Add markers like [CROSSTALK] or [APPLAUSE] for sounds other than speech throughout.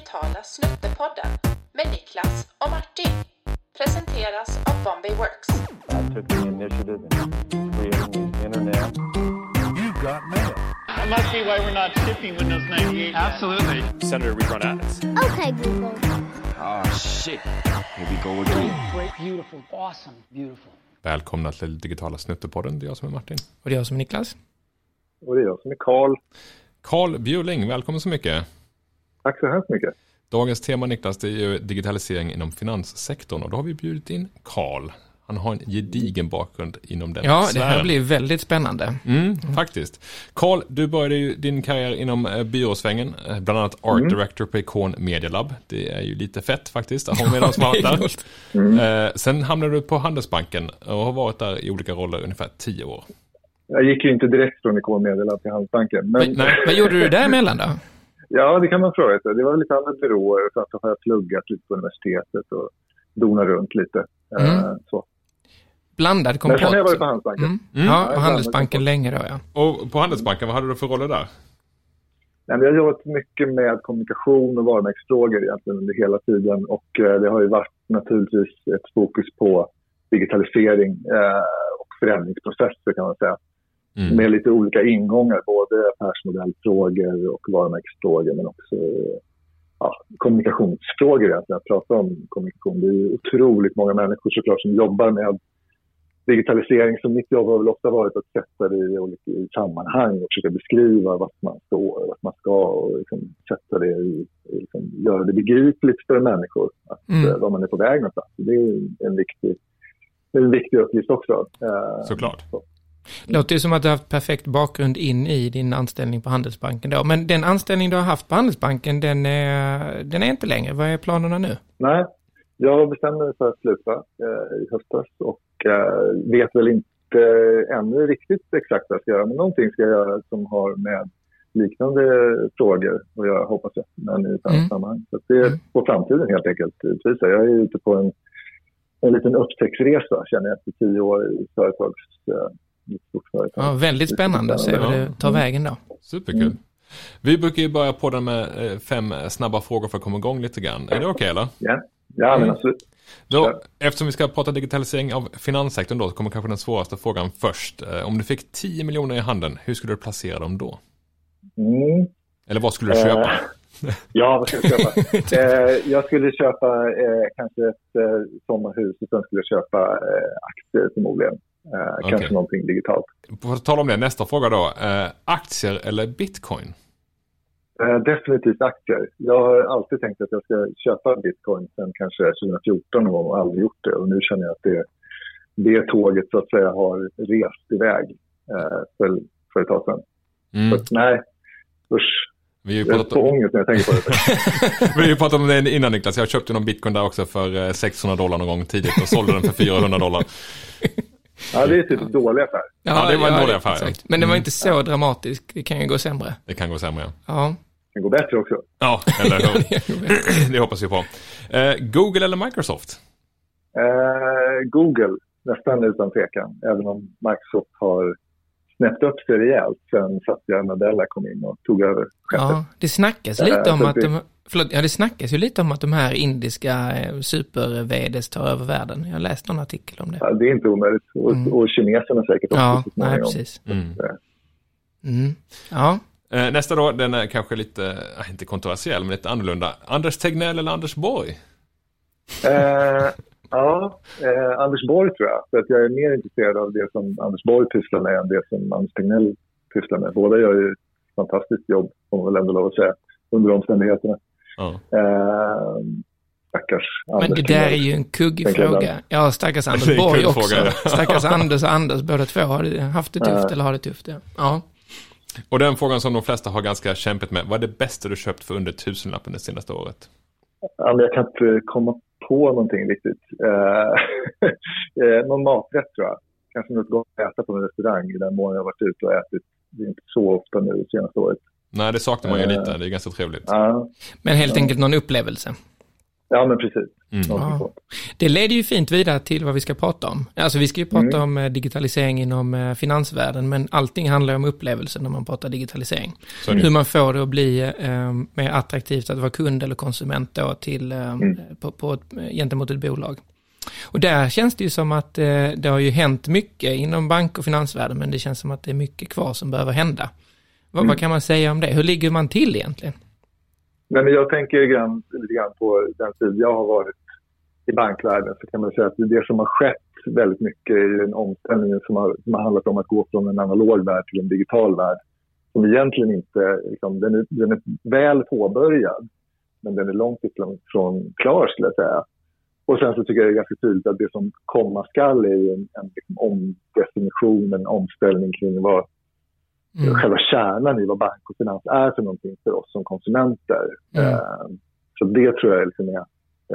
digitala Snuttepodden med Niklas och Martin. Presenteras av Bombay Works. I took the initiative in creating the internet. You've got mail. That must be why we're not shipping Windows 98. Absolutely. Senator rerun ads. Okay, Google. Oh shit. Here we go again. Great, beautiful, awesome, beautiful. Välkomna till digitala Snuttepodden. Det är jag som är Martin. Och det är jag som är Niklas. Och det är jag som är Karl. Karl Bjuling, välkommen så mycket. Tack så hemskt mycket. Dagens tema Niklas, det är ju digitalisering inom finanssektorn och då har vi bjudit in Karl. Han har en gedigen bakgrund inom den Ja, det sfären. här blir väldigt spännande. Mm, faktiskt. Karl, du började ju din karriär inom eh, byråsvängen, eh, bland annat Art Mm. Director på Icon Media Lab. Det är ju lite fett faktiskt, att ha med någon som har det där. [LAUGHS] coolt. Eh, sen hamnade du på Handelsbanken och har varit där i olika roller ungefär tio år. Jag gick ju inte direkt från Icon Media till Handelsbanken. Men, Men, nej, vad gjorde du däremellan då? Ja, det kan man fråga sig. Det var lite andra byråer. Sen så har jag pluggat lite på universitetet och donat runt lite. Eh, Mm. så. Blandad Men kompott. sen har jag varit på Handelsbanken. Mm. Mm. Ja, Ja, och Handelsbanken länge då ja. Och på Handelsbanken, vad hade du för roller där? Nej, men jag har jobbat mycket med kommunikation och varumärkesfrågor egentligen under hela tiden. Och eh, det har ju varit naturligtvis ett fokus på digitalisering eh, och förändringsprocesser kan man säga. Mm. med lite olika ingångar, både affärsmodellfrågor och varumärkesfrågor men också ja, kommunikationsfrågor egentligen. Att prata om kommunikation. Det är otroligt många människor såklart som jobbar med digitalisering. Så mitt jobb har väl ofta varit att sätta det i olika i sammanhang och försöka beskriva vart man står och vart man ska och liksom sätta det i, i liksom, göra det begripligt för människor att, Mm. eh, var man är på väg någonstans. Det är en viktig, en viktig uppgift också. Eh, Såklart. så. Låter ju som att du har haft perfekt bakgrund in i din anställning på Handelsbanken då. Men den anställning du har haft på Handelsbanken, den är, den är inte längre. Vad är planerna nu? Nej, jag bestämde mig för att sluta eh, i höstas och eh, vet väl inte ännu riktigt exakt vad jag ska göra. Men någonting ska jag göra som har med liknande frågor att göra, hoppas jag, men i ett annat Mm. sammanhang. Så det är Mm. på framtiden helt enkelt. Jag är ute på en, en liten upptäcktsresa, känner jag, efter tio år i företags, eh, ett stort företag. Ja, väldigt spännande att se vad det tar vägen då. Superkul. Mm. Vi brukar ju börja på den med eh, fem snabba frågor för att komma igång lite grann. Är det okej eller? Ja, ja men Mm. absolut. Då, eftersom vi ska prata digitalisering av finanssektorn då, så kommer kanske den svåraste frågan först. Eh, Om du fick 10 miljoner i handen, hur skulle du placera dem då? Mm. Eller vad skulle du Eh, köpa? Ja, vad ska jag köpa? [LAUGHS] eh, jag skulle köpa eh, kanske ett eh, sommarhus och sen skulle jag köpa eh, aktier förmodligen. Eh, Okej. Kanske någonting digitalt. På tal om det, nästa fråga då. Eh, aktier eller bitcoin? Eh, definitivt aktier. Jag har alltid tänkt att jag ska köpa bitcoin sen kanske 2014 någon gång och aldrig gjort det. Och nu känner jag att det, det tåget så att säga har rest iväg eh, för, för ett tag sedan. Mm. Så nej, usch. Vi har ju Jag pratat får ångest när jag tänker på det. [LAUGHS] vi har ju pratat om det innan Niklas. Jag köpte någon bitcoin där också för eh, 600 dollar någon gång tidigt och sålde den för 400 dollar. Ja, det är typ en dålig affär. Ja, det var en dålig affär, ja. exakt. Men det var Mm. inte så dramatiskt. Det kan ju gå sämre. Det kan gå sämre. ja. Ja. Det kan gå bättre också. Ja, eller hur? [LAUGHS] det hoppas vi på. Eh, Google eller Microsoft? Eh, Google, nästan utan tvekan. Även om Microsoft har snäppt upp sig rejält sen Satya Nadella kom in och tog över skeppet. Ja, det snackas lite Eh, om att det- de, förlåt, ja det snackas ju lite om att de här indiska eh, super-VDs tar över världen. Jag läste någon artikel om det. Ja, det är inte omöjligt. Och, Mm. och kineserna säkert också. Ja, så precis. Mm. Mm. Ja, Eh, nästa då, den är kanske lite, eh, inte kontroversiell, men lite annorlunda. Anders Tegnell eller Anders Borg? Eh, ja, eh, Anders Borg tror jag. För att jag är mer intresserad av det som Anders Borg pysslar med än det som Anders Tegnell pysslar med. Båda gör ju ett fantastiskt jobb, får man väl ändå lov att säga, under omständigheterna. Ja. Eh, stackars Anders men det där är ju en kuggig fråga. Ja, stackars Anders Borg också. Stackars [LAUGHS] Anders och Anders, båda två har det- haft det tufft Ja. eller har det tufft. Ja. ja. Och den frågan som de flesta har ganska kämpigt med. Vad är det bästa du köpt för under tusenlappen det senaste året? Ja, jag kan inte komma på någonting riktigt. Eh, [LAUGHS] eh, någon maträtt tror jag. Kanske något gott att äta på en restaurang i den mån jag varit ute och ätit. Det är inte så ofta nu det senaste året. Nej, det saknar man ju Eh. lite. Det är ganska trevligt. Ja, Men helt enkelt någon upplevelse. Ja men precis. Sånt. Det leder ju fint vidare till vad vi ska prata om. Alltså vi ska ju prata Mm. om eh, digitalisering inom eh, finansvärlden, men allting handlar om upplevelsen när man pratar digitalisering. Det. Hur man får det att bli eh, mer attraktivt att vara kund eller konsument då till, eh, Mm. på, på ett, eh, gentemot ett bolag. Och där känns det ju som att eh, det har ju hänt mycket inom bank och finansvärlden, men det känns som att det är mycket kvar som behöver hända. Vad, Mm. vad kan man säga om det? Hur ligger man till egentligen? Men jag tänker grann, lite grann på den tid jag har varit i bankvärlden så kan man säga att det som har skett väldigt mycket i den omställningen som har, som har handlat om att gå från en analog värld till en digital värld som egentligen inte, liksom, den, är, den är väl påbörjad men den är långt ifrån klar skulle jag säga. Och sen så tycker jag det är ganska tydligt att det som komma skall är en, en liksom omdefinition, en omställning kring vad Mm. själva kärnan i vad bank och finans är för någonting för oss som konsumenter. Mm. Eh, så det tror jag liksom är,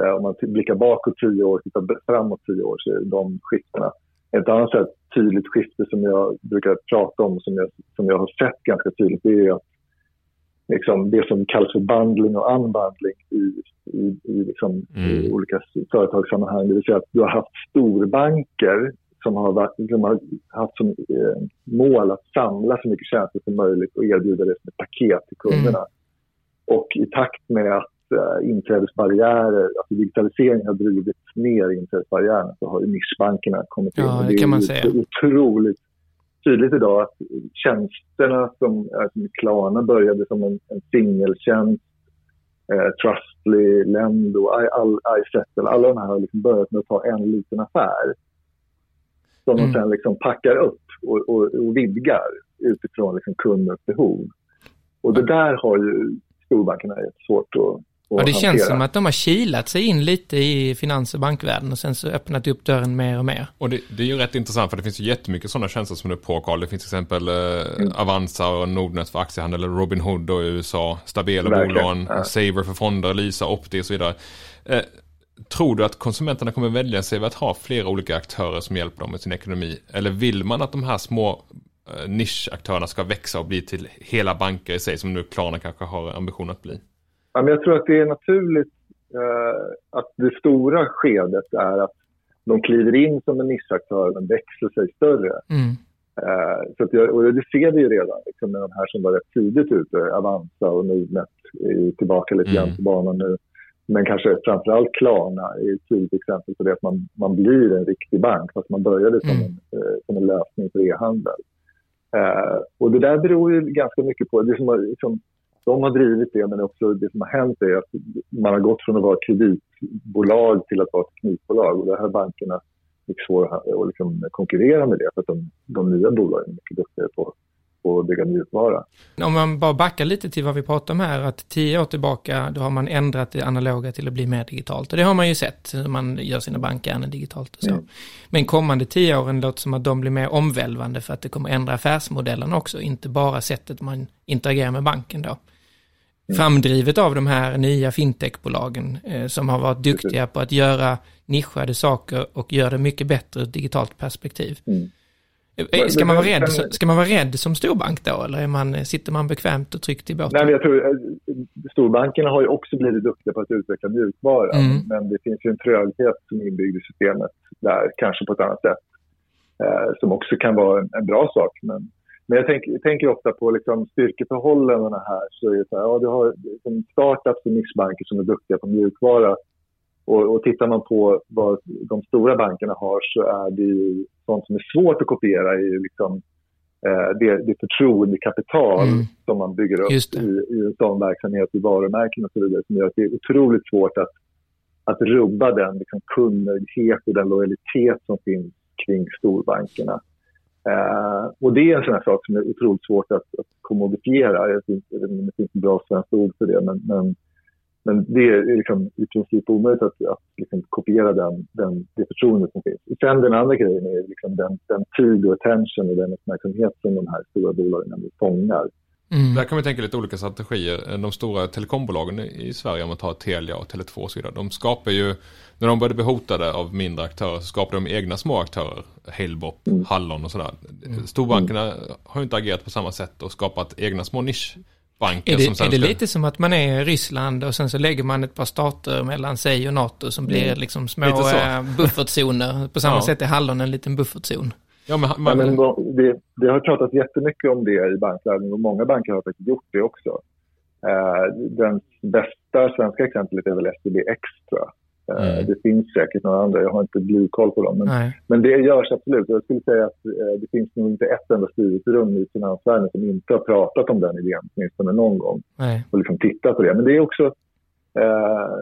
eh, om man blickar bakåt tio år, tittar b- framåt tio år, så är de skiftena. Ett annat sätt, tydligt skifte som jag brukar prata om, som jag, som jag har sett ganska tydligt, det är att liksom, det som kallas för bundling och unbundling i, i, i, liksom, i Mm. olika s- företagssammanhang. Det vill säga att du har haft storbanker som har, varit, som har haft som eh, mål att samla så mycket tjänster som möjligt och erbjuda det som ett paket till kunderna. Och i takt med att eh, inträdesbarriärer, alltså digitalisering har drivit ner inträdesbarriärerna så har ju nischbankerna kommit in. Ja, Och det kan man säga. otroligt tydligt idag att tjänsterna som, alltså Klarna började som en, en singeltjänst, eh, Trustly, Lendo, iSettle, alla de här har liksom börjat med att ta en liten affär som Mm. de sen liksom packar upp och, och, och vidgar utifrån liksom kundens behov. Och det där har ju storbankerna jättesvårt att, Ja, det känns som att de har kilat sig in lite i finans och bankvärlden och sen så öppnat upp dörren mer och mer. Och det, det är ju rätt intressant för det finns ju jättemycket sådana tjänster som är på Carl. Det finns till exempel eh, Avanza och Nordnet för aktiehandel, eller Robinhood i USA, Verkligen, bolån, ja. Saver för fonder, Lisa, Opti och så vidare. Eh, tror du att konsumenterna kommer välja sig att ha flera olika aktörer som hjälper dem med sin ekonomi? Eller vill man att de här små eh, nischaktörerna ska växa och bli till hela banker i sig som nu Klarna kanske har ambition att bli? Ja, men jag tror att det är naturligt eh, att det stora skedet är att de kliver in som en nischaktör men växer sig större. Mm. Eh, så att jag, och det ser vi ju redan liksom, med de här som var rätt tidigt ute, Avanza och Nordnet är tillbaka lite grann Mm. på banan nu. Men kanske framförallt Klarna är ett tydligt exempel på det att man, man blir en riktig bank fast man började som, Mm. en, eh, som en lösning för e-handel. Eh, och det där beror ju ganska mycket på, det som har, liksom, de har drivit det men också det som har hänt är att man har gått från att vara kreditbolag till att vara teknikbolag och det här bankerna mycket svåra att liksom konkurrera med det för att de, de nya bolagen är mycket duktigare på, på att bygga mjukvara. Om man bara backar lite till vad vi pratar om här, att tio år tillbaka då har man ändrat det analoga till att bli mer digitalt. Och det har man ju sett, hur man gör sina bankärenden digitalt och så. Mm. Men kommande tio åren låter som att de blir mer omvälvande för att det kommer ändra affärsmodellen också, inte bara sättet man interagerar med banken då. Framdrivet av de här nya fintechbolagen eh, som har varit duktiga på att göra nischade saker och göra det mycket bättre ur ett digitalt perspektiv. Mm. Eh, Ska man, vara rädd, Men- ska man vara rädd som storbank då, eller är man, sitter man bekvämt och tryggt i båten? Nej, men jag tror, eh, storbankerna har ju också blivit duktiga på att utveckla mjukvara Mm. men det finns ju en tröghet som är inbyggd i systemet där, kanske på ett annat sätt, eh, som också kan vara en, en bra sak. Men, men jag, tänk, jag tänker ofta på liksom styrkeförhållandena här. Så är det så här, ja, du har liksom startups och nischbanker som är duktiga på mjukvara. Och, och tittar man på vad de stora bankerna har så är det ju sånt som är svårt att kopiera. Är ju liksom, eh, det, det förtroendekapital Mm. som man bygger upp det. i, i en sån verksamhet, i varumärken och så vidare, som gör att det är otroligt svårt att, att rubba den liksom, kundnöjdhet och den lojalitet som finns kring storbankerna. Eh, och det är en sån här sak som är otroligt svårt att, att kommodifiera. Inte om det finns ett bra svenskt ord för det, men, men, men det är liksom i princip omöjligt att, att liksom kopiera den, den, det förtroende som finns. Sen den andra grejen är liksom den, den tid och attention och den uppmärksamhet som de här stora bolagen fångar. Mm. Där kan vi tänka lite olika strategier. De stora telekombolagen i Sverige, om man tar Telia och Tele2 och så vidare, de skapar ju, när de började bli hotade av mindre aktörer, så skapade de egna små aktörer. Halebop, Mm. Hallon och sådär. Storbankerna har ju inte agerat på samma sätt och skapat egna små nisch banken Är det, som sen är det ska- lite som att man är i Ryssland och sen så lägger man ett par stater mellan sig och NATO som blir liksom små eh, buffertzoner. På samma Ja. sätt är Hallon en liten buffertzon. Ja, men, Ja, man, men det, det har pratats jättemycket om det i bankvärlden och många banker har faktiskt gjort det också. Eh, den bästa svenska exemplet är väl SEB. Eh, Mm. Det finns säkert några andra, jag har inte blivkoll på dem. Men, Nej. men det görs absolut. Jag skulle säga att eh, det finns nog inte ett enda styrelserum i finansvärlden som inte har pratat om den idén, åtminstone någon gång, Nej. och liksom tittat på det. Men det är också eh,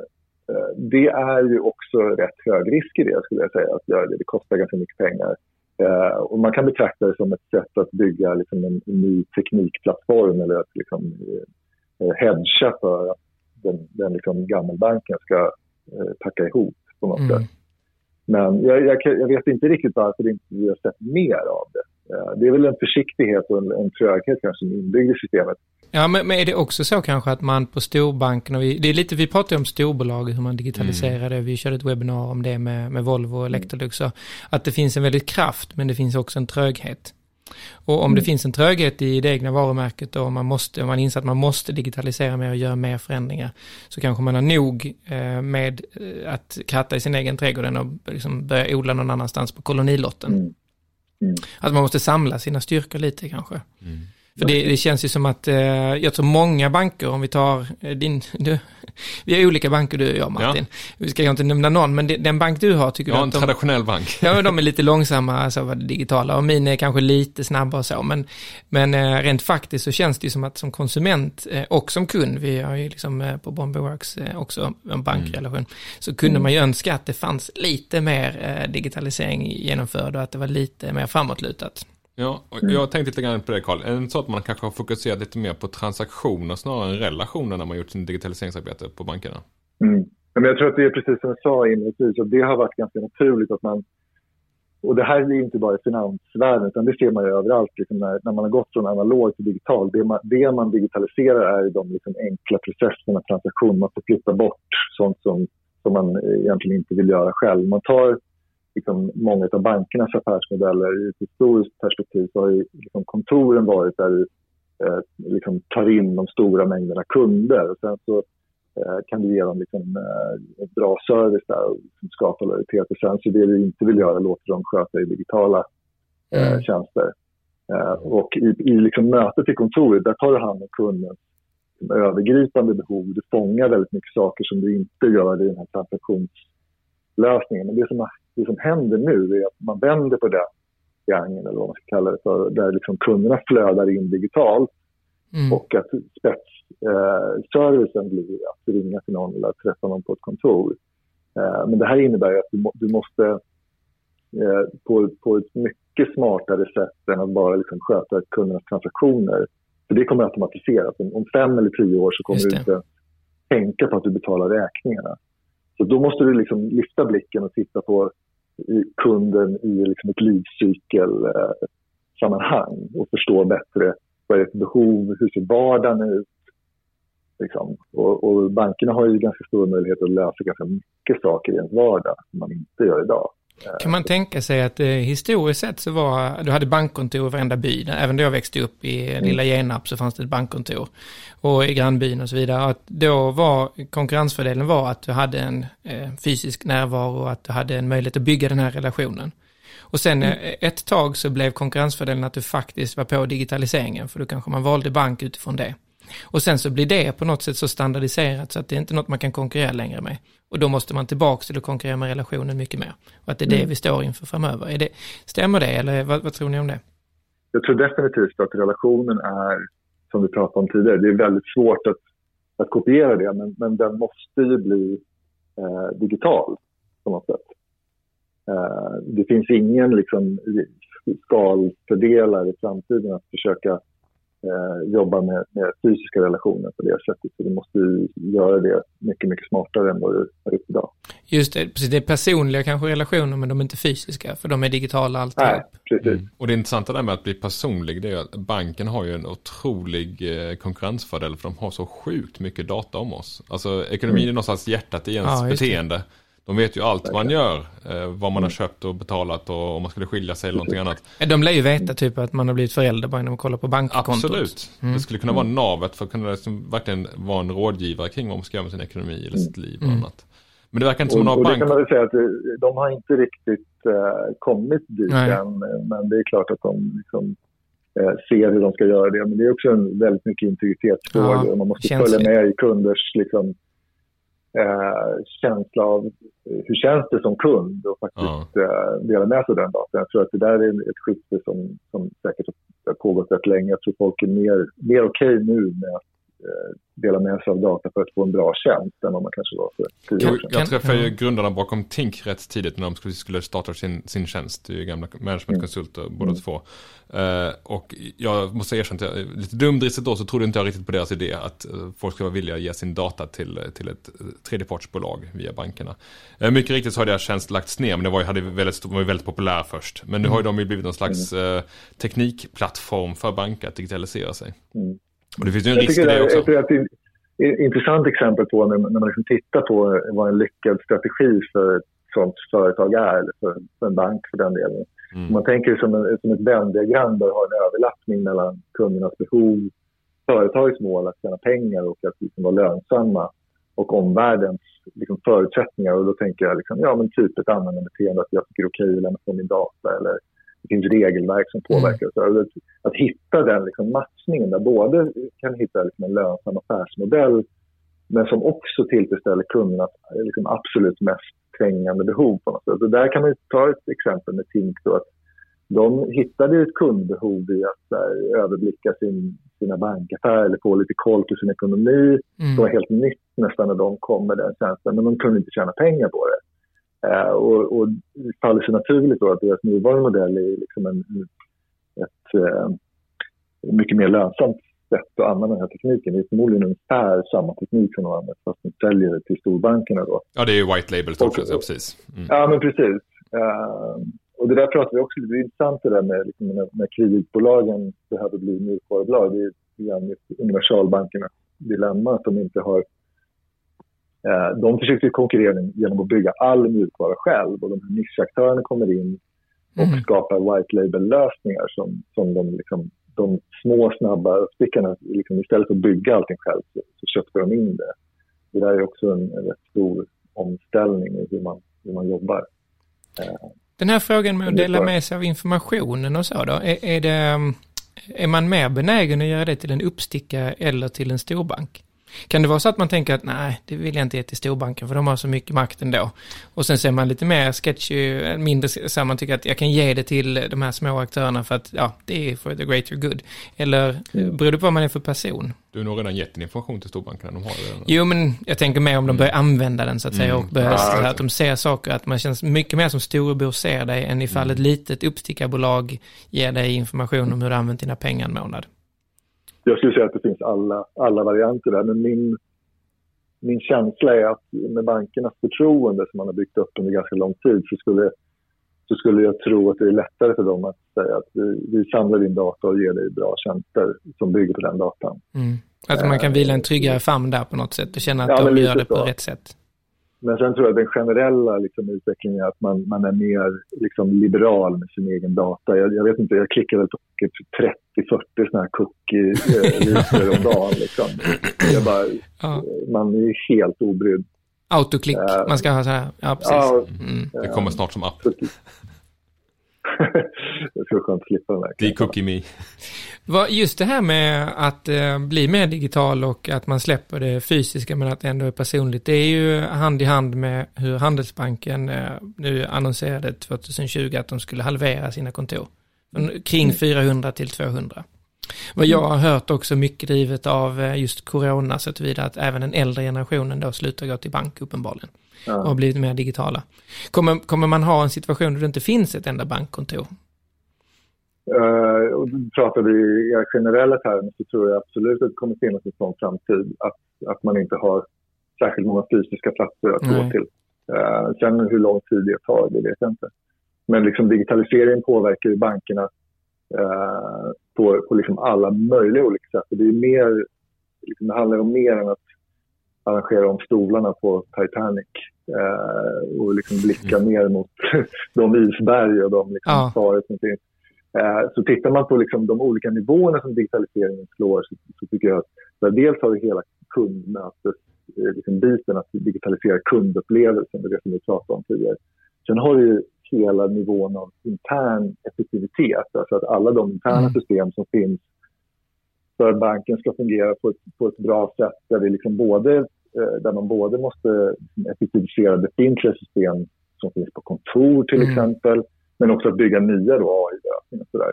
eh, det är ju också rätt hög risk i det, skulle jag säga, att göra det. Det kostar ganska mycket pengar. Eh, och man kan betrakta det som ett sätt att bygga liksom, en ny teknikplattform eller att liksom, eh, hedga för att den, den liksom, gammelbanken ska eh, packa ihop på något Mm. sätt. Men jag, jag, jag vet inte riktigt varför inte vi har sett mer av det. Eh, det är väl en försiktighet och en, en tröghet kanske inbyggd i systemet. Ja, men, men är det också så kanske att man på storbankerna, vi, det är lite, vi pratar ju om storbolag, hur man digitaliserar det, vi körde ett webbinar om det med, med Volvo och Electrolux, att det finns en väldigt kraft, men det finns också en tröghet. Och om det finns en tröghet i det egna varumärket och man måste, om man inser att man måste digitalisera mer och göra mer förändringar, så kanske man har nog eh, med eh, att kratta i sin egen trädgård att liksom börja odla någon annanstans på kolonilotten. Mm. Mm. Att man måste samla sina styrkor lite kanske. För det, det känns ju som att, eh, jag tror många banker, om vi tar eh, din, du, vi har olika banker du och jag Martin. Vi ska ju inte nämna någon, men det, den bank du har tycker jag du en att de, traditionell bank. Ja, de är lite [LAUGHS] långsamma, alltså vad det digitala, och min är kanske lite snabbare och så, men, men eh, rent faktiskt så känns det ju som att som konsument eh, och som kund, vi har ju liksom eh, på Bombay Works eh, också en bankrelation, så kunde man ju önska att det fanns lite mer digitalisering genomförd och att det var lite mer framåtlutat. Ja, och jag tänkte lite grann på det det inte så att man kanske har fokuserat lite mer på transaktioner snarare än relationer när man gjort sin digitaliseringsarbete på bankerna? Mm. Men jag tror att det är precis som jag sa inledningsvis, att det har varit ganska naturligt att man... Och det här är inte bara i finansvärlden, utan det ser man överallt liksom när, när man har gått från analog till digital. Det man, det man digitaliserar är de liksom enkla processerna, transaktioner. Man får flytta bort sånt som, som man egentligen inte vill göra själv. Man tar liksom, många av bankernas affärsmodeller i ett historiskt perspektiv så har ju liksom, kontoren varit där du eh, liksom, tar in de stora mängderna kunder. Och sen så eh, kan du ge dem liksom, eh, ett bra service där och liksom skapa lojalitet. Och sen så det du inte vill göra låter dem sköta i digitala eh, Mm. tjänster. Eh, och i, i liksom mötet i kontoret, där tar du hand om kundens liksom, övergripande behov. Du fångar väldigt mycket saker som du inte gör i den här transaktionslösningen. Men det som, det som händer nu är att man vänder på den triangeln, eller vad man ska kalla det för, där liksom kunderna flödar in digitalt Mm. och att spetsservicen blir att ringa till någon eller träffa någon på ett kontor. Eh, men det här innebär ju att du, må, du måste eh, på, på ett mycket smartare sätt än att bara liksom sköta kundernas transaktioner. För det kommer att automatiseras. Om, om fem eller tio år så kommer du inte tänka på att du betalar räkningarna. Så då måste du liksom lyfta blicken och titta på kunden i liksom ett livscykelsammanhang eh, och förstå bättre vad är det för behov, hur ser vardagen ut. Liksom. Och, och bankerna har ju ganska stor möjlighet att lösa ganska mycket saker i ens vardag som man inte gör idag. Kan man tänka sig att eh, historiskt sett så var, du hade bankkontor i varenda by, även då jag växte upp i lilla Genarp så fanns det ett bankkontor. Och i grannbyn och så vidare. Att då var konkurrensfördelen var att du hade en eh, fysisk närvaro och att du hade en möjlighet att bygga den här relationen. Och sen eh, ett tag så blev konkurrensfördelen att du faktiskt var på digitaliseringen, för då kanske man valde bank utifrån det. Och sen så blir det på något sätt så standardiserat så att det är inte något man kan konkurrera längre med. Och då måste man tillbaka till att konkurrera med relationen mycket mer. Och att det är det vi står inför framöver. Är det, stämmer det eller vad, vad tror ni om det? Jag tror definitivt att relationen är, som vi pratade om tidigare, det är väldigt svårt att, att kopiera det, men, men den måste ju bli eh, digital på något sätt. Eh, det finns ingen liksom, skalfördelar i framtiden att försöka eh, jobba med, med fysiska relationer på det sättet. Så du måste ju göra det mycket, mycket smartare än vad du har gjort idag. Just det, precis, det är personliga kanske relationer men de är inte fysiska för de är digitala alltihop. Nej, precis. Och det intressanta där med att bli personlig det är att banken har ju en otrolig eh, konkurrensfördel för de har så sjukt mycket data om oss. Alltså ekonomin är någonstans hjärtat i ens Ja, just det. De vet ju allt man gör, eh, vad man har köpt och betalat och om man skulle skilja sig eller någonting annat. De lär ju veta typ att man har blivit förälder bara genom att kolla på bankkontot. Absolut. Det skulle kunna vara navet för att kunna liksom verkligen vara en rådgivare kring vad man ska göra med sin ekonomi eller sitt liv och Mm. annat. Men det verkar inte som Och, att och man det har kan man bank. väl säga att eh, de har inte riktigt eh, kommit dit Nej. än. Men det är klart att de liksom, eh, ser hur de ska göra det. Men det är också en väldigt mycket integritetsfråga. Ja, man måste följa med i kunders liksom, eh, känsla av hur känns det som kund och faktiskt eh, dela med sig den datan. Jag tror att det där är ett skifte som, som säkert har pågått rätt länge. Jag tror folk är mer, mer okej nu med att dela med sig av data för att få en bra tjänst än vad man kanske var för tio Kan- år sedan. Jag träffade ju ja. grundarna bakom Tink rätt tidigt när de skulle, skulle starta sin, sin tjänst. Det är ju gamla managementkonsulter båda Mm. två. Eh, och jag måste erkänna att jag, lite dumdristigt då så trodde inte jag riktigt på deras idé att eh, folk ska vara villiga att ge sin data till, till ett eh, tredjepartsbolag via bankerna. Eh, mycket riktigt så har deras tjänst lagts ner men det var ju, hade väldigt, var ju väldigt populär först. Men nu har ju de ju blivit någon slags eh, teknikplattform för banker att digitalisera sig. Mm. Och det finns ju en Jag risk i det också. jag är ett intressant exempel på när, när man liksom tittar på vad en lyckad strategi för ett sånt företag är, eller för, för en bank för den delen. Mm. Man tänker som, en, som ett Venn-diagram där du har en överlappning mellan kundernas behov, företagets mål att tjäna pengar och att liksom vara lönsamma och omvärldens liksom, förutsättningar. Och då tänker jag liksom, ja, men typ ett användarbeteende, att jag tycker det är okej att lämna på min data eller det finns regelverk som påverkar. Så att, att hitta den liksom, matchningen där både kan hitta liksom, en lönsam affärsmodell men som också tillfredsställer kundernas liksom, absolut mest trängande behov. på något sätt. Och där kan man ta ett exempel med Tink. Då, att de hittade ett kundbehov i att här, överblicka sin, sina bankaffärer eller få lite koll på sin ekonomi. Det var Mm. helt nytt nästan när de kom med den tjänsten, men de kunde inte tjäna pengar på det. Eh, och, och det faller sig naturligt då att deras nuvarande modell är liksom en, ett eh, mycket mer lönsamt sätt att använda den här tekniken. Det är förmodligen ungefär samma teknik som de använder fast de säljer det till storbankerna då. Ja, det är ju white label sett, ja, precis. Mm. Ja, men precis. Eh, och det där pratar vi också lite, intressant det där med liksom, när, när kreditbolagen behöver bli mjukvarubolag. Det är just universalbankernas dilemma att de inte har de försöker ju konkurrera genom att bygga all mjukvara själv och de här nischaktörerna kommer in och Mm. skapar white label-lösningar som, som de, liksom, de små snabba uppstickarna, liksom, istället för att bygga allting själv så, så köpte de in det. Det där är också en, en rätt stor omställning i hur man, hur man jobbar. Den här frågan med att dela med sig av informationen och så då, är, är, det, um, är man mer benägen att göra det till en uppstickare eller till en storbank? Kan det vara så att man tänker att nej, det vill jag inte ge till storbanken för de har så mycket makt ändå. Och sen ser man lite mer sketchy, mindre så här, man tycker att jag kan ge det till de här små aktörerna för att ja, det är for the greater good. Eller mm. beror det på vad man är för person? Du har nog redan gett din information till storbankerna, de har det redan. Jo, men jag tänker mer om de börjar använda den så att säga Mm. och börjar, Ja, så här, att de ser saker, att man känns mycket mer som storebror ser dig än ifall ett litet uppstickarbolag ger dig information om hur du använt dina pengar en månad. Jag skulle säga att det finns alla, alla varianter där, men min, min känsla är att med bankernas förtroende som man har byggt upp under ganska lång tid så skulle, så skulle jag tro att det är lättare för dem att säga att vi, vi samlar din data och ger dig bra tjänster som bygger på den datan. Mm. Att man kan vila en tryggare famn där på något sätt och känna att Ja, de gör det på så. rätt sätt. Men sen tror jag den generella liksom, utvecklingen är att man, man är mer liksom, liberal med sin egen data. Jag, jag vet inte, jag klickar väl på 30-40 sådana här cookie-listor om dagen. Liksom. Jag bara, Ja. man är ju helt obrydd. Autoklick, Ja. man ska ha så här, ja precis. Ja, Mm. Det kommer snart som app. [LAUGHS] det skulle skönt att slippa den där. Det cookie me. Just det här med att eh, bli mer digital och att man släpper det fysiska men att det ändå är personligt. Det är ju hand i hand med hur Handelsbanken eh, nu annonserade 2020 att de skulle halvera sina kontor. Från Kring 400 till 200. Vad jag har hört också mycket drivet av eh, just corona så tillvida att även den äldre generationen då slutar gå till bank uppenbarligen. Och har Ja. blivit mer digitala. Kommer, kommer man ha en situation där det inte finns ett enda bankkontor? Uh, och pratar vi i generella termer så tror jag absolut att det kommer finnas en sån framtid att, att man inte har särskilt många fysiska platser att Nej. gå till. Uh, sen hur lång tid det tar, det vet jag inte. Men liksom digitaliseringen påverkar ju bankerna uh, på, på liksom alla möjliga olika sätt. Och Det, är mer, liksom, det handlar om mer än att arrangera om stolarna på Titanic. Eh, och liksom blicka ner mot [LAUGHS] de isberg och de liksom Ja. som finns. Eh, så tittar man på liksom de olika nivåerna som digitaliseringen slår så, så tycker jag att dels har vi hela kundmötes eh, liksom biten att digitalisera kundupplevelsen, det är det som vi pratade om tidigare. Sen har du ju hela nivån av intern effektivitet, alltså att alla de interna Mm. system som finns för att banken ska fungera på ett, på ett bra sätt där, vi liksom både, där man både måste effektivisera befintliga system som finns på kontor till Mm. exempel, men också att bygga nya AI-lösningar och sådär.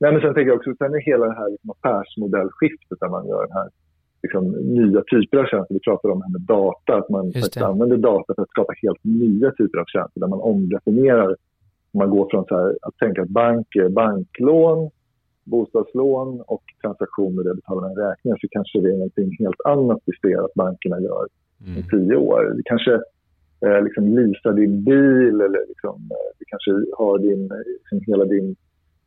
Nej, men sen tänker jag också, sen är hela det här liksom affärsmodellskiftet där man gör den här liksom, nya typer av tjänster. Vi pratade om det här med data, att man använder data för att skapa helt nya typer av tjänster där man omdefinierar. Man går från så här, att tänka att bank är banklån, bostadslån och transaktioner där jag betalar en räkning så kanske det är någonting helt annat vi ser att bankerna gör Mm. tio år. Vi kanske eh, liksom leasar din bil eller liksom, eh, vi kanske har din, eh, liksom hela din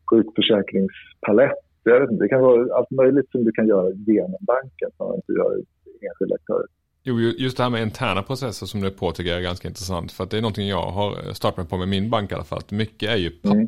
sjukförsäkringspalett. Jag vet inte, det kan vara allt möjligt som du kan göra genom banken som man inte gör enskilda aktörer. Jo, ju- just det här med interna processer som du på tycker jag är ganska intressant. För att det är någonting jag har startat mig på med min bank i alla fall. Att mycket är ju Mm.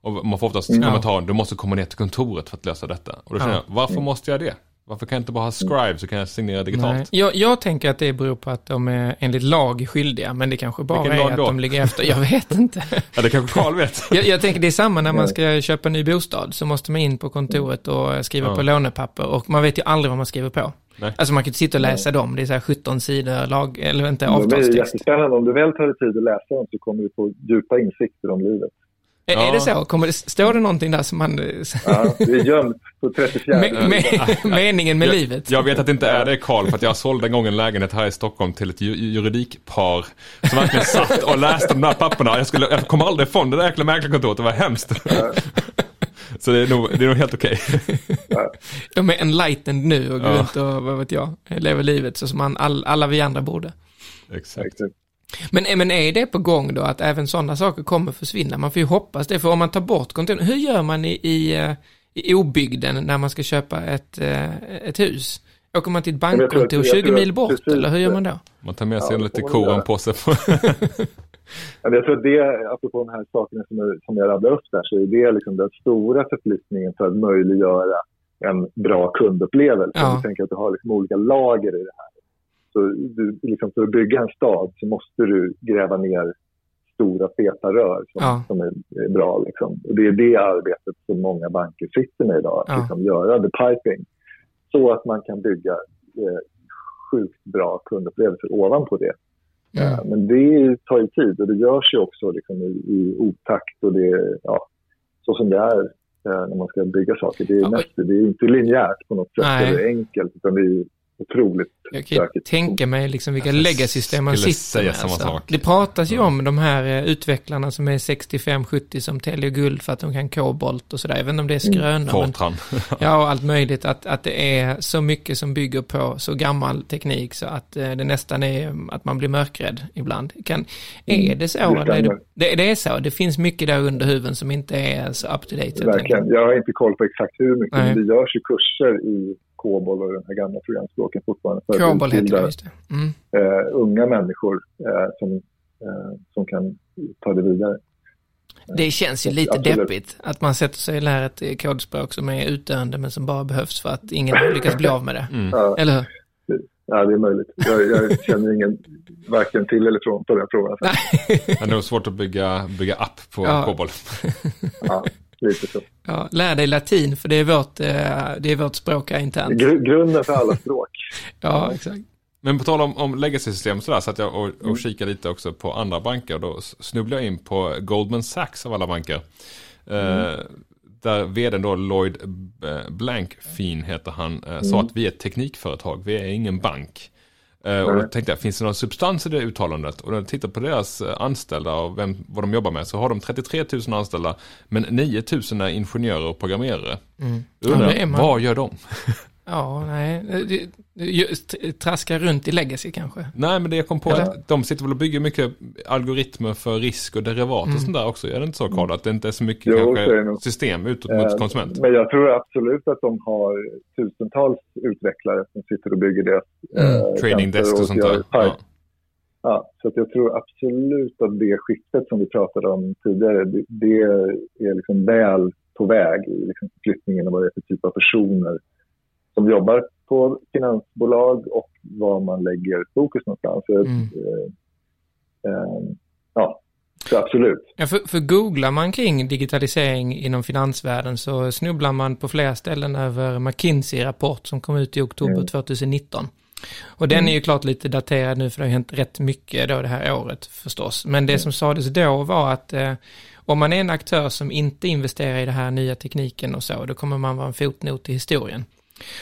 Och man får oftast Mm. kommentaren, du måste komma ner till kontoret för att lösa detta. Och då känner Ja. jag, varför måste jag det? Varför kan jag inte bara ha Scribe så kan jag signera digitalt? Jag, jag tänker att det beror på att de är enligt lag skyldiga, men det kanske bara Vilken är att då? de ligger efter. Jag vet inte. [LAUGHS] Ja, det kanske Carl vet. [LAUGHS] Jag, jag tänker det är samma när man ska köpa en ny bostad, så måste man in på kontoret och skriva Ja. på lånepapper och man vet ju aldrig vad man skriver på. Nej. Alltså man kan inte sitta och läsa dem, det är så här 17 sidor lag, eller inte Det är avtalstext. jättespännande. Om du väl tar dig tid att läsa dem så kommer du få djupa insikter om livet. Är, Ja. är det så? Kommer det, står det någonting där som man... Ja, det är gömt på 34. Me, me, [LAUGHS] meningen med jag, livet? Jag vet att det inte är det Carl, för att jag sålde en gång en lägenhet här i Stockholm till ett ju- juridikpar som verkligen [LAUGHS] satt och läste de där papperna. Jag, skulle, jag kommer aldrig ifrån det där jäkla mäklarkontoret, det var hemskt. [LAUGHS] Så det är nog, det är nog helt okej. De är enlightened nu och går Ja. runt och, vad vet jag, lever livet så som man, all, alla vi andra borde. Exakt. Exakt. Men, men är det på gång då att även sådana saker kommer försvinna? Man får ju hoppas det, för om man tar bort kontoren, hur gör man i, i, eh, i obygden när man ska köpa ett, eh, ett hus? Åker man till ett jag bankkontor jag 20 tror mil bort, precis eller hur gör man då? Man tar med sig Ja, en det lite får man koren göra. på sig. [LAUGHS] Men jag tror att det, apropå de här sakerna som jag, som jag rabblade upp där, så är det liksom den stora förflyttningen för att möjliggöra en bra kundupplevelse. Ja. Du tänker att du har liksom olika lager i det här. Så du, liksom för att bygga en stad så måste du gräva ner stora feta rör som, Ja. som är, bra. Liksom. Och det är det arbetet som många banker sitter med idag, att Ja. liksom göra the piping. Så att man kan bygga eh, sjukt bra kundupplevelser ovanpå det. Mm. Eh, Men det tar ju tid och det görs ju också liksom i, i otakt och det ja, så som det är eh, när man ska bygga saker. Det är, Ja, mest, det är inte linjärt på något sätt Nej. eller enkelt utan det är otroligt Jag kan stökigt. tänka mig liksom vilka legacy-system man sitter säga med. samma alltså. sak. Det pratas ju om de här eh, utvecklarna som är 65-70 som täljer guld för att de kan kobolt och sådär. Inte om det är skrönor, men Fortran. [LAUGHS] Ja, och allt möjligt. Att, att det är så mycket som bygger på så gammal teknik så att eh, det nästan är mm, att man blir mörkrädd ibland. Kan, är det så? det eller är det, det, det är så. Det finns mycket där under huven som inte är så up to date. Verkligen. Jag har inte koll på exakt hur mycket, Nej. men det görs ju kurser i COBOL och de här gamla programspråken fortfarande. för att Cobol heter utbilda, det, just det. Mm. eh, unga människor eh, som, eh, som kan ta det vidare. Det känns ju lite Absolut. deppigt att man sätter sig och lär ett kodspråk som är utdöende men som bara behövs för att ingen har lyckats bli av med det. Mm. Ja, Eller hur? ja, det är möjligt. Jag, jag känner ingen varken till eller från på den frågan. Det är nog svårt att bygga, bygga app på Ja. Cobol. Ja, lite så. Ja, lär dig latin för det är vårt, eh, det är vårt språk här internt. Gr- grunden för alla språk. [LAUGHS] Ja, exakt. Men på tal om, om legacy-system sådär, så att jag och, och kikade lite också på andra banker. Och då snubblade jag in på Goldman Sachs av alla banker. Eh, där vdn då Lloyd eh, Blankfein heter han, eh, sa att vi är ett teknikföretag, vi är ingen bank. Eh, och då tänkte jag, finns det någon substans i det uttalandet? Och när jag tittar på deras eh, anställda och vem, vad de jobbar med så har de 33 000 anställda, men 9 000 är ingenjörer och programmerare. Mm. Undrar Ja, vad gör de? [LAUGHS] Ja, nej. Just, traska runt i legacy kanske. Nej, men det jag kom på Eller? att de sitter väl och bygger mycket algoritmer för risk och derivat Mm. och sånt där också. Är det inte så Karl? Att det inte är så mycket Jo, är kanske system utåt Eh, mot konsument? Men jag tror absolut att de har tusentals utvecklare som sitter och bygger deras Mm. eh, Trading desk och sånt gör där. Ja. Ja, så att jag tror absolut att det skiftet som vi pratade om tidigare, det, det är liksom väl på väg i liksom flyttningen och vad det är för typ av personer som jobbar på finansbolag och var man lägger fokus någonstans. Mm. eh, eh, ja, så absolut. Ja, för, för googlar man kring digitalisering inom finansvärlden så snubblar man på flera ställen över McKinsey-rapport som kom ut i oktober Mm. 2019. Och den är ju klart lite daterad nu för det har hänt rätt mycket då det här året förstås. Men det som sades då var att eh, om man är en aktör som inte investerar i den här nya tekniken och så, då kommer man vara en fotnot i historien.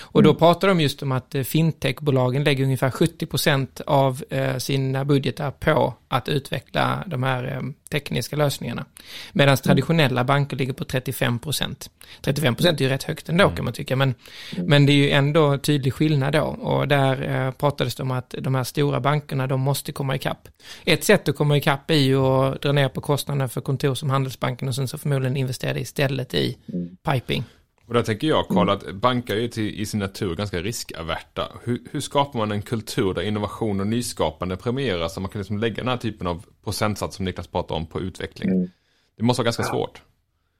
Och då pratar de just om att eh, fintechbolagen lägger ungefär 70% av eh, sina budgetar på att utveckla de här eh, tekniska lösningarna. Medan traditionella banker ligger på 35%. 35% är ju rätt högt ändå kan man tycka, men, men det är ju ändå tydlig skillnad då. Och där pratades det om att de här stora bankerna, de måste komma ikapp. Ett sätt att komma ikapp är ju att dra ner på kostnaderna för kontor som Handelsbanken och sen så förmodligen investera istället i piping. Och där tänker jag, Karl, att banker är ju till, i sin natur ganska riskaverta. Hur, hur skapar man en kultur där innovation och nyskapande premieras så man kan liksom lägga den här typen av procentsats som Niklas pratar om på utveckling? Mm. Det måste vara ganska svårt.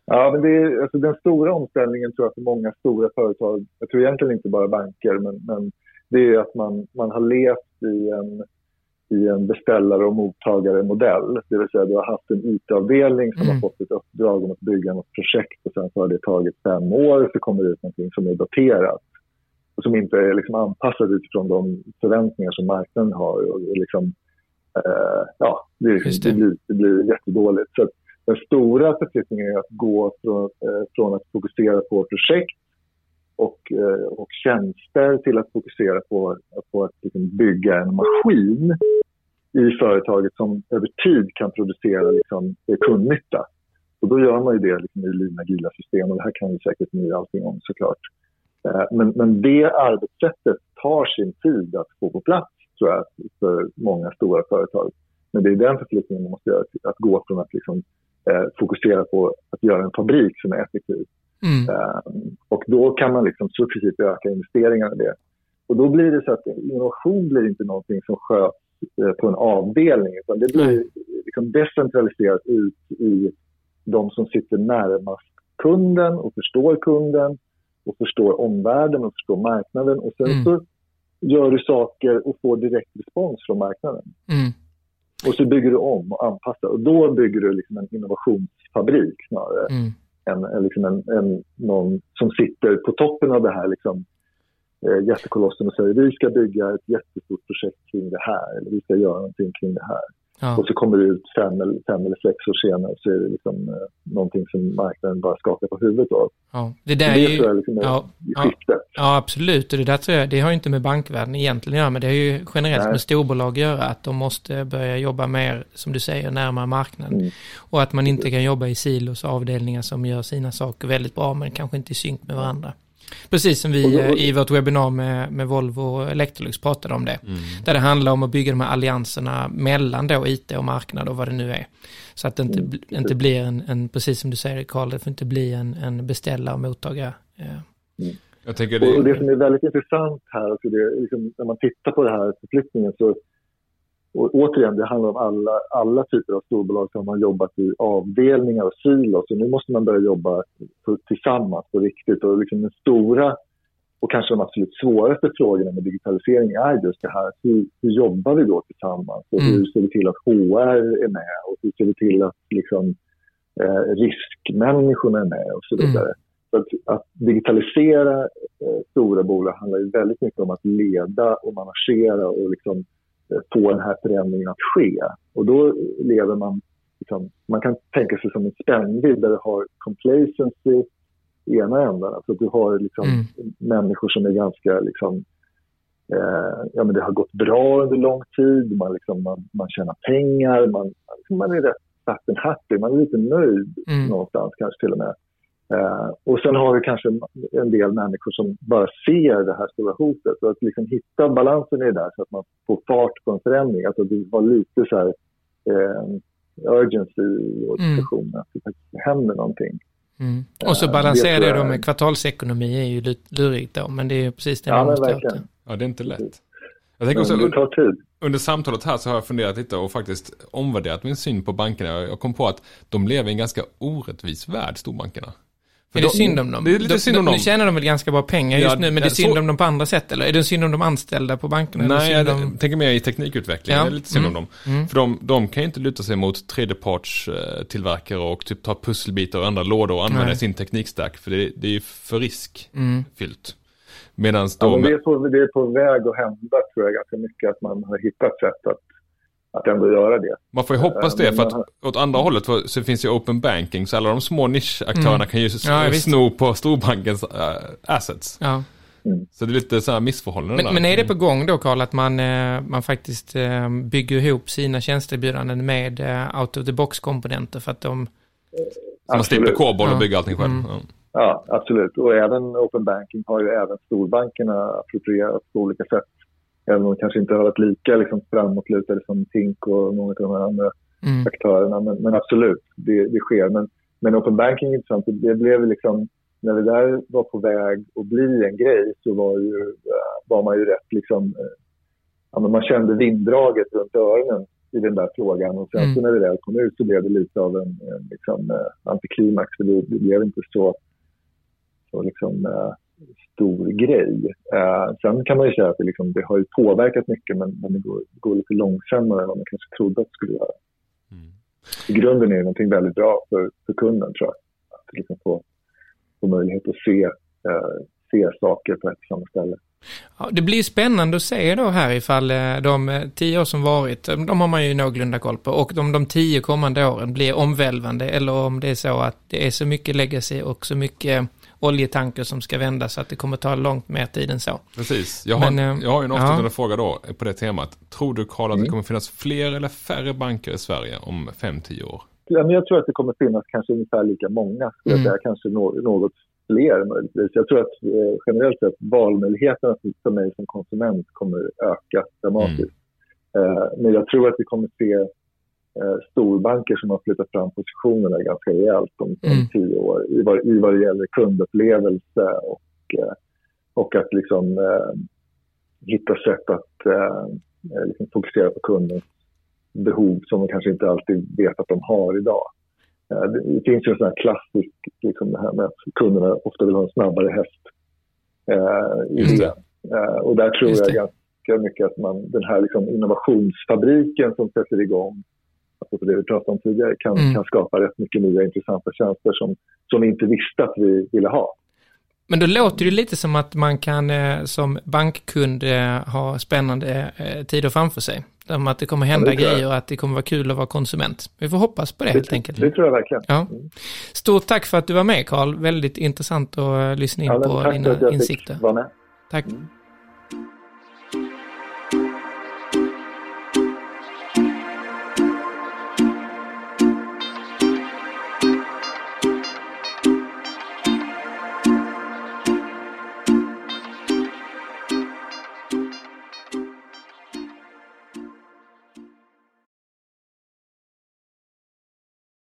Ja, men det är, alltså den stora omställningen tror jag för många stora företag, jag tror egentligen inte bara banker, men, men det är att man, man har levt i en, i en beställare och mottagare-modell. Det vill säga du har haft en IT-avdelning som Mm. har fått ett uppdrag om att bygga något projekt och sen så har det tagit fem år så kommer det ut någonting som är daterat och som inte är liksom anpassat utifrån de förväntningar som marknaden har. Och, liksom, eh, ja, det, det. det. blir, det blir jättedåligt. Så den stora förflyttningen är att gå från, eh, från att fokusera på projekt och, eh, och tjänster till att fokusera på, på att liksom bygga en maskin i företaget som över tid kan producera liksom, kundnytta. Och då gör man ju det liksom, i lina gila system och det här kan ju säkert ni allting om såklart. Eh, men, men det arbetssättet tar sin tid att få på plats tror jag för många stora företag. Men det är den förflyttningen man måste göra, att gå från att liksom, eh, fokusera på att göra en fabrik som är effektiv Mm. Eh, och då kan man liksom successivt öka investeringarna i det. Och då blir det så att innovation blir inte någonting som sköts eh, på en avdelning utan det blir liksom decentraliserat ut i de som sitter närmast kunden och förstår kunden och förstår omvärlden och förstår marknaden och sen Mm. så gör du saker och får direkt respons från marknaden. Mm. Och så bygger du om och anpassar och då bygger du liksom en innovationsfabrik snarare Mm en, en, liksom en, en, någon som sitter på toppen av det här liksom, eh, jättekolossen och säger vi ska bygga ett jättestort projekt kring det här eller vi ska göra någonting kring det här. Ja. Och så kommer det ut fem eller, fem eller sex år senare så är det liksom, eh, någonting som marknaden bara skakar på huvudet av. Ja, det där Det, är ju... liksom är ja, ja. skiftet. Ja, absolut. Och det där tror jag, det har ju inte med bankvärlden egentligen att göra, men det har ju generellt Nej. med storbolag att göra, att de måste börja jobba mer, som du säger, närmare marknaden. Mm. Och att man inte kan jobba i silos avdelningar som gör sina saker väldigt bra, men kanske inte i synk med varandra. Precis som vi då- i vårt webbinar med, med Volvo och Electrolux pratade om det. Där det handlar om att bygga de här allianserna mellan då IT och marknad och vad det nu är. Så att det inte, bl- inte blir en, en, precis som du säger Karl, det får inte bli en, en beställare och mottagare. Eh, Jag tänker Och, och det det, som är väldigt intressant här, alltså det, liksom, när man tittar på det här förflyttningen så och återigen, det handlar om alla, alla typer av storbolag som har jobbat i avdelningar och silos. Och nu måste man börja jobba på, tillsammans på riktigt. Och liksom den stora och kanske de absolut svåraste frågorna med digitalisering är just det här. Hur, hur jobbar vi då tillsammans? Och Mm. hur ser vi till att HR är med? Och hur ser vi till att liksom, eh, riskmänniskorna är med? Och så Mm. vidare. Så att, att digitalisera eh, stora bolag handlar ju väldigt mycket om att leda och managera och liksom, få den här förändringen att ske. Och då lever man, liksom, man kan tänka sig som en spännvidd där du har complacency i ena änden. Alltså du har liksom, Mm. människor som är ganska liksom, eh, ja, men det har gått bra under lång tid, man, liksom, man, man tjänar pengar, man, man är rätt fat and happy, man är lite nöjd Mm. någonstans kanske till och med. Eh, och sen har vi kanske en del människor som bara ser det här stora hotet. Och att liksom hitta balansen i det där så att man får fart på en förändring. Alltså att du har lite så här eh, urgency i organisationen, att det faktiskt händer någonting. Mm. Och så Eh, balansera det då med kvartalsekonomi är ju lurigt då, men det är ju precis det Ja, man måste göra. verkligen. ja, det är inte lätt. Jag tänker också, under samtalet här så har jag funderat lite och faktiskt omvärderat min syn på bankerna. Jag kom på att de lever i en ganska orättvis värld, storbankerna. För Är det de- synd om dem? Det är lite de, synd om de, dem. Nu tjänar de väl ganska bra pengar just Ja, nu, men det är så- synd om dem på andra sätt, eller? Är det synd om de anställda på bankerna? eller Nej, jag om... tänker mer i teknikutveckling. Ja. Det är lite synd Mm. om dem. För de, de kan ju inte luta sig mot tredjeparts eh, tillverkare och typ ta pusselbitar och andra lådor och använda Nej. sin teknikstack. För det, det är ju för Mm. riskfyllt. Medan Ja, men de... det, är på, det är på väg att hända tror jag ganska mycket att man har hittat sätt att, att ändå göra det. Man får ju hoppas Ja, det, för att åt andra hållet för, så finns ju open banking, så alla de små nischaktörerna Mm. kan ju Ja, sno på storbankens äh, assets. Ja. Så det är lite så här missförhållanden Men, där. men är det på gång då, Karl, att man, eh, man faktiskt eh, bygger ihop sina tjänsteerbjudanden med eh, out of the box-komponenter för att de... Så man slipper Absolut. COBOL och Ja. bygga allting själv. Mm. Ja. Ja, absolut. Och även open banking har ju även storbankerna approprierat på olika sätt. Även om de kanske inte har varit lika liksom, framåtlutade som Tink och många av de här andra Mm. aktörerna. Men, men absolut, det, det sker. Men, men open banking är intressant. Det blev liksom, när det där var på väg att bli en grej så var, ju, eh, var man ju rätt liksom, eh, ja, man kände vinddraget runt öronen i den där frågan. Och sen Mm. så när det väl kom ut så blev det lite av en, en liksom, eh, antiklimax. För det, det blev inte så, så liksom, stor grej. Eh, sen kan man ju säga att det, liksom, det har ju påverkat mycket men, men det går, går lite långsammare än vad man kanske trodde att det skulle göra. Mm. I grunden är det någonting väldigt bra för, för kunden tror jag. Att liksom få, få möjlighet att se, eh, se saker på ett och samma ställe. Ja, det blir spännande att se då här ifall eh, de eh, tio år som varit, eh, de har man ju någorlunda koll på, och om de tio kommande åren blir omvälvande eller om det är så att det är så mycket legacy och så mycket oljetanker som ska vändas så att det kommer ta långt mer tid än så. Precis. Jag har, Men, eh, jag har ju en avslutande ja. fråga då på det temat. Tror du Karl att det Mm. kommer finnas fler eller färre banker i Sverige om 5-10 år? Ja, men jag tror att det kommer finnas kanske ungefär lika många, skulle jag Mm. säga. kanske nå- något fler möjligtvis. Jag tror att eh, generellt sett valmöjligheterna för- mig som konsument kommer öka dramatiskt. Eh, men jag tror att vi kommer se eh, storbanker som har flyttat fram positionerna ganska rejält om, om Mm. tio år i vad, i vad det gäller kundupplevelse och, eh, och att liksom eh, hitta sätt att eh, eh, liksom fokusera på kundens behov som de kanske inte alltid vet att de har idag. Eh, Det finns ju en sån här klassisk, liksom det här med att kunderna ofta vill ha en snabbare häst. Eh, i Just det. Eh, och där tror jag ganska mycket att man, den här liksom innovationsfabriken som sätter igång, alltså det vi pratade om tidigare, kan, Mm. kan skapa rätt mycket nya intressanta tjänster som, som vi inte visste att vi ville ha. Men då låter det lite som att man kan eh, som bankkund eh, ha spännande eh, tider framför sig. Om att det kommer hända Ja, det grejer och att det kommer vara kul att vara konsument. Vi får hoppas på det helt enkelt. Det tror jag verkligen. Ja. Stort tack för att du var med Karl. Väldigt intressant att lyssna in Ja, på dina insikter. Tack. Mm.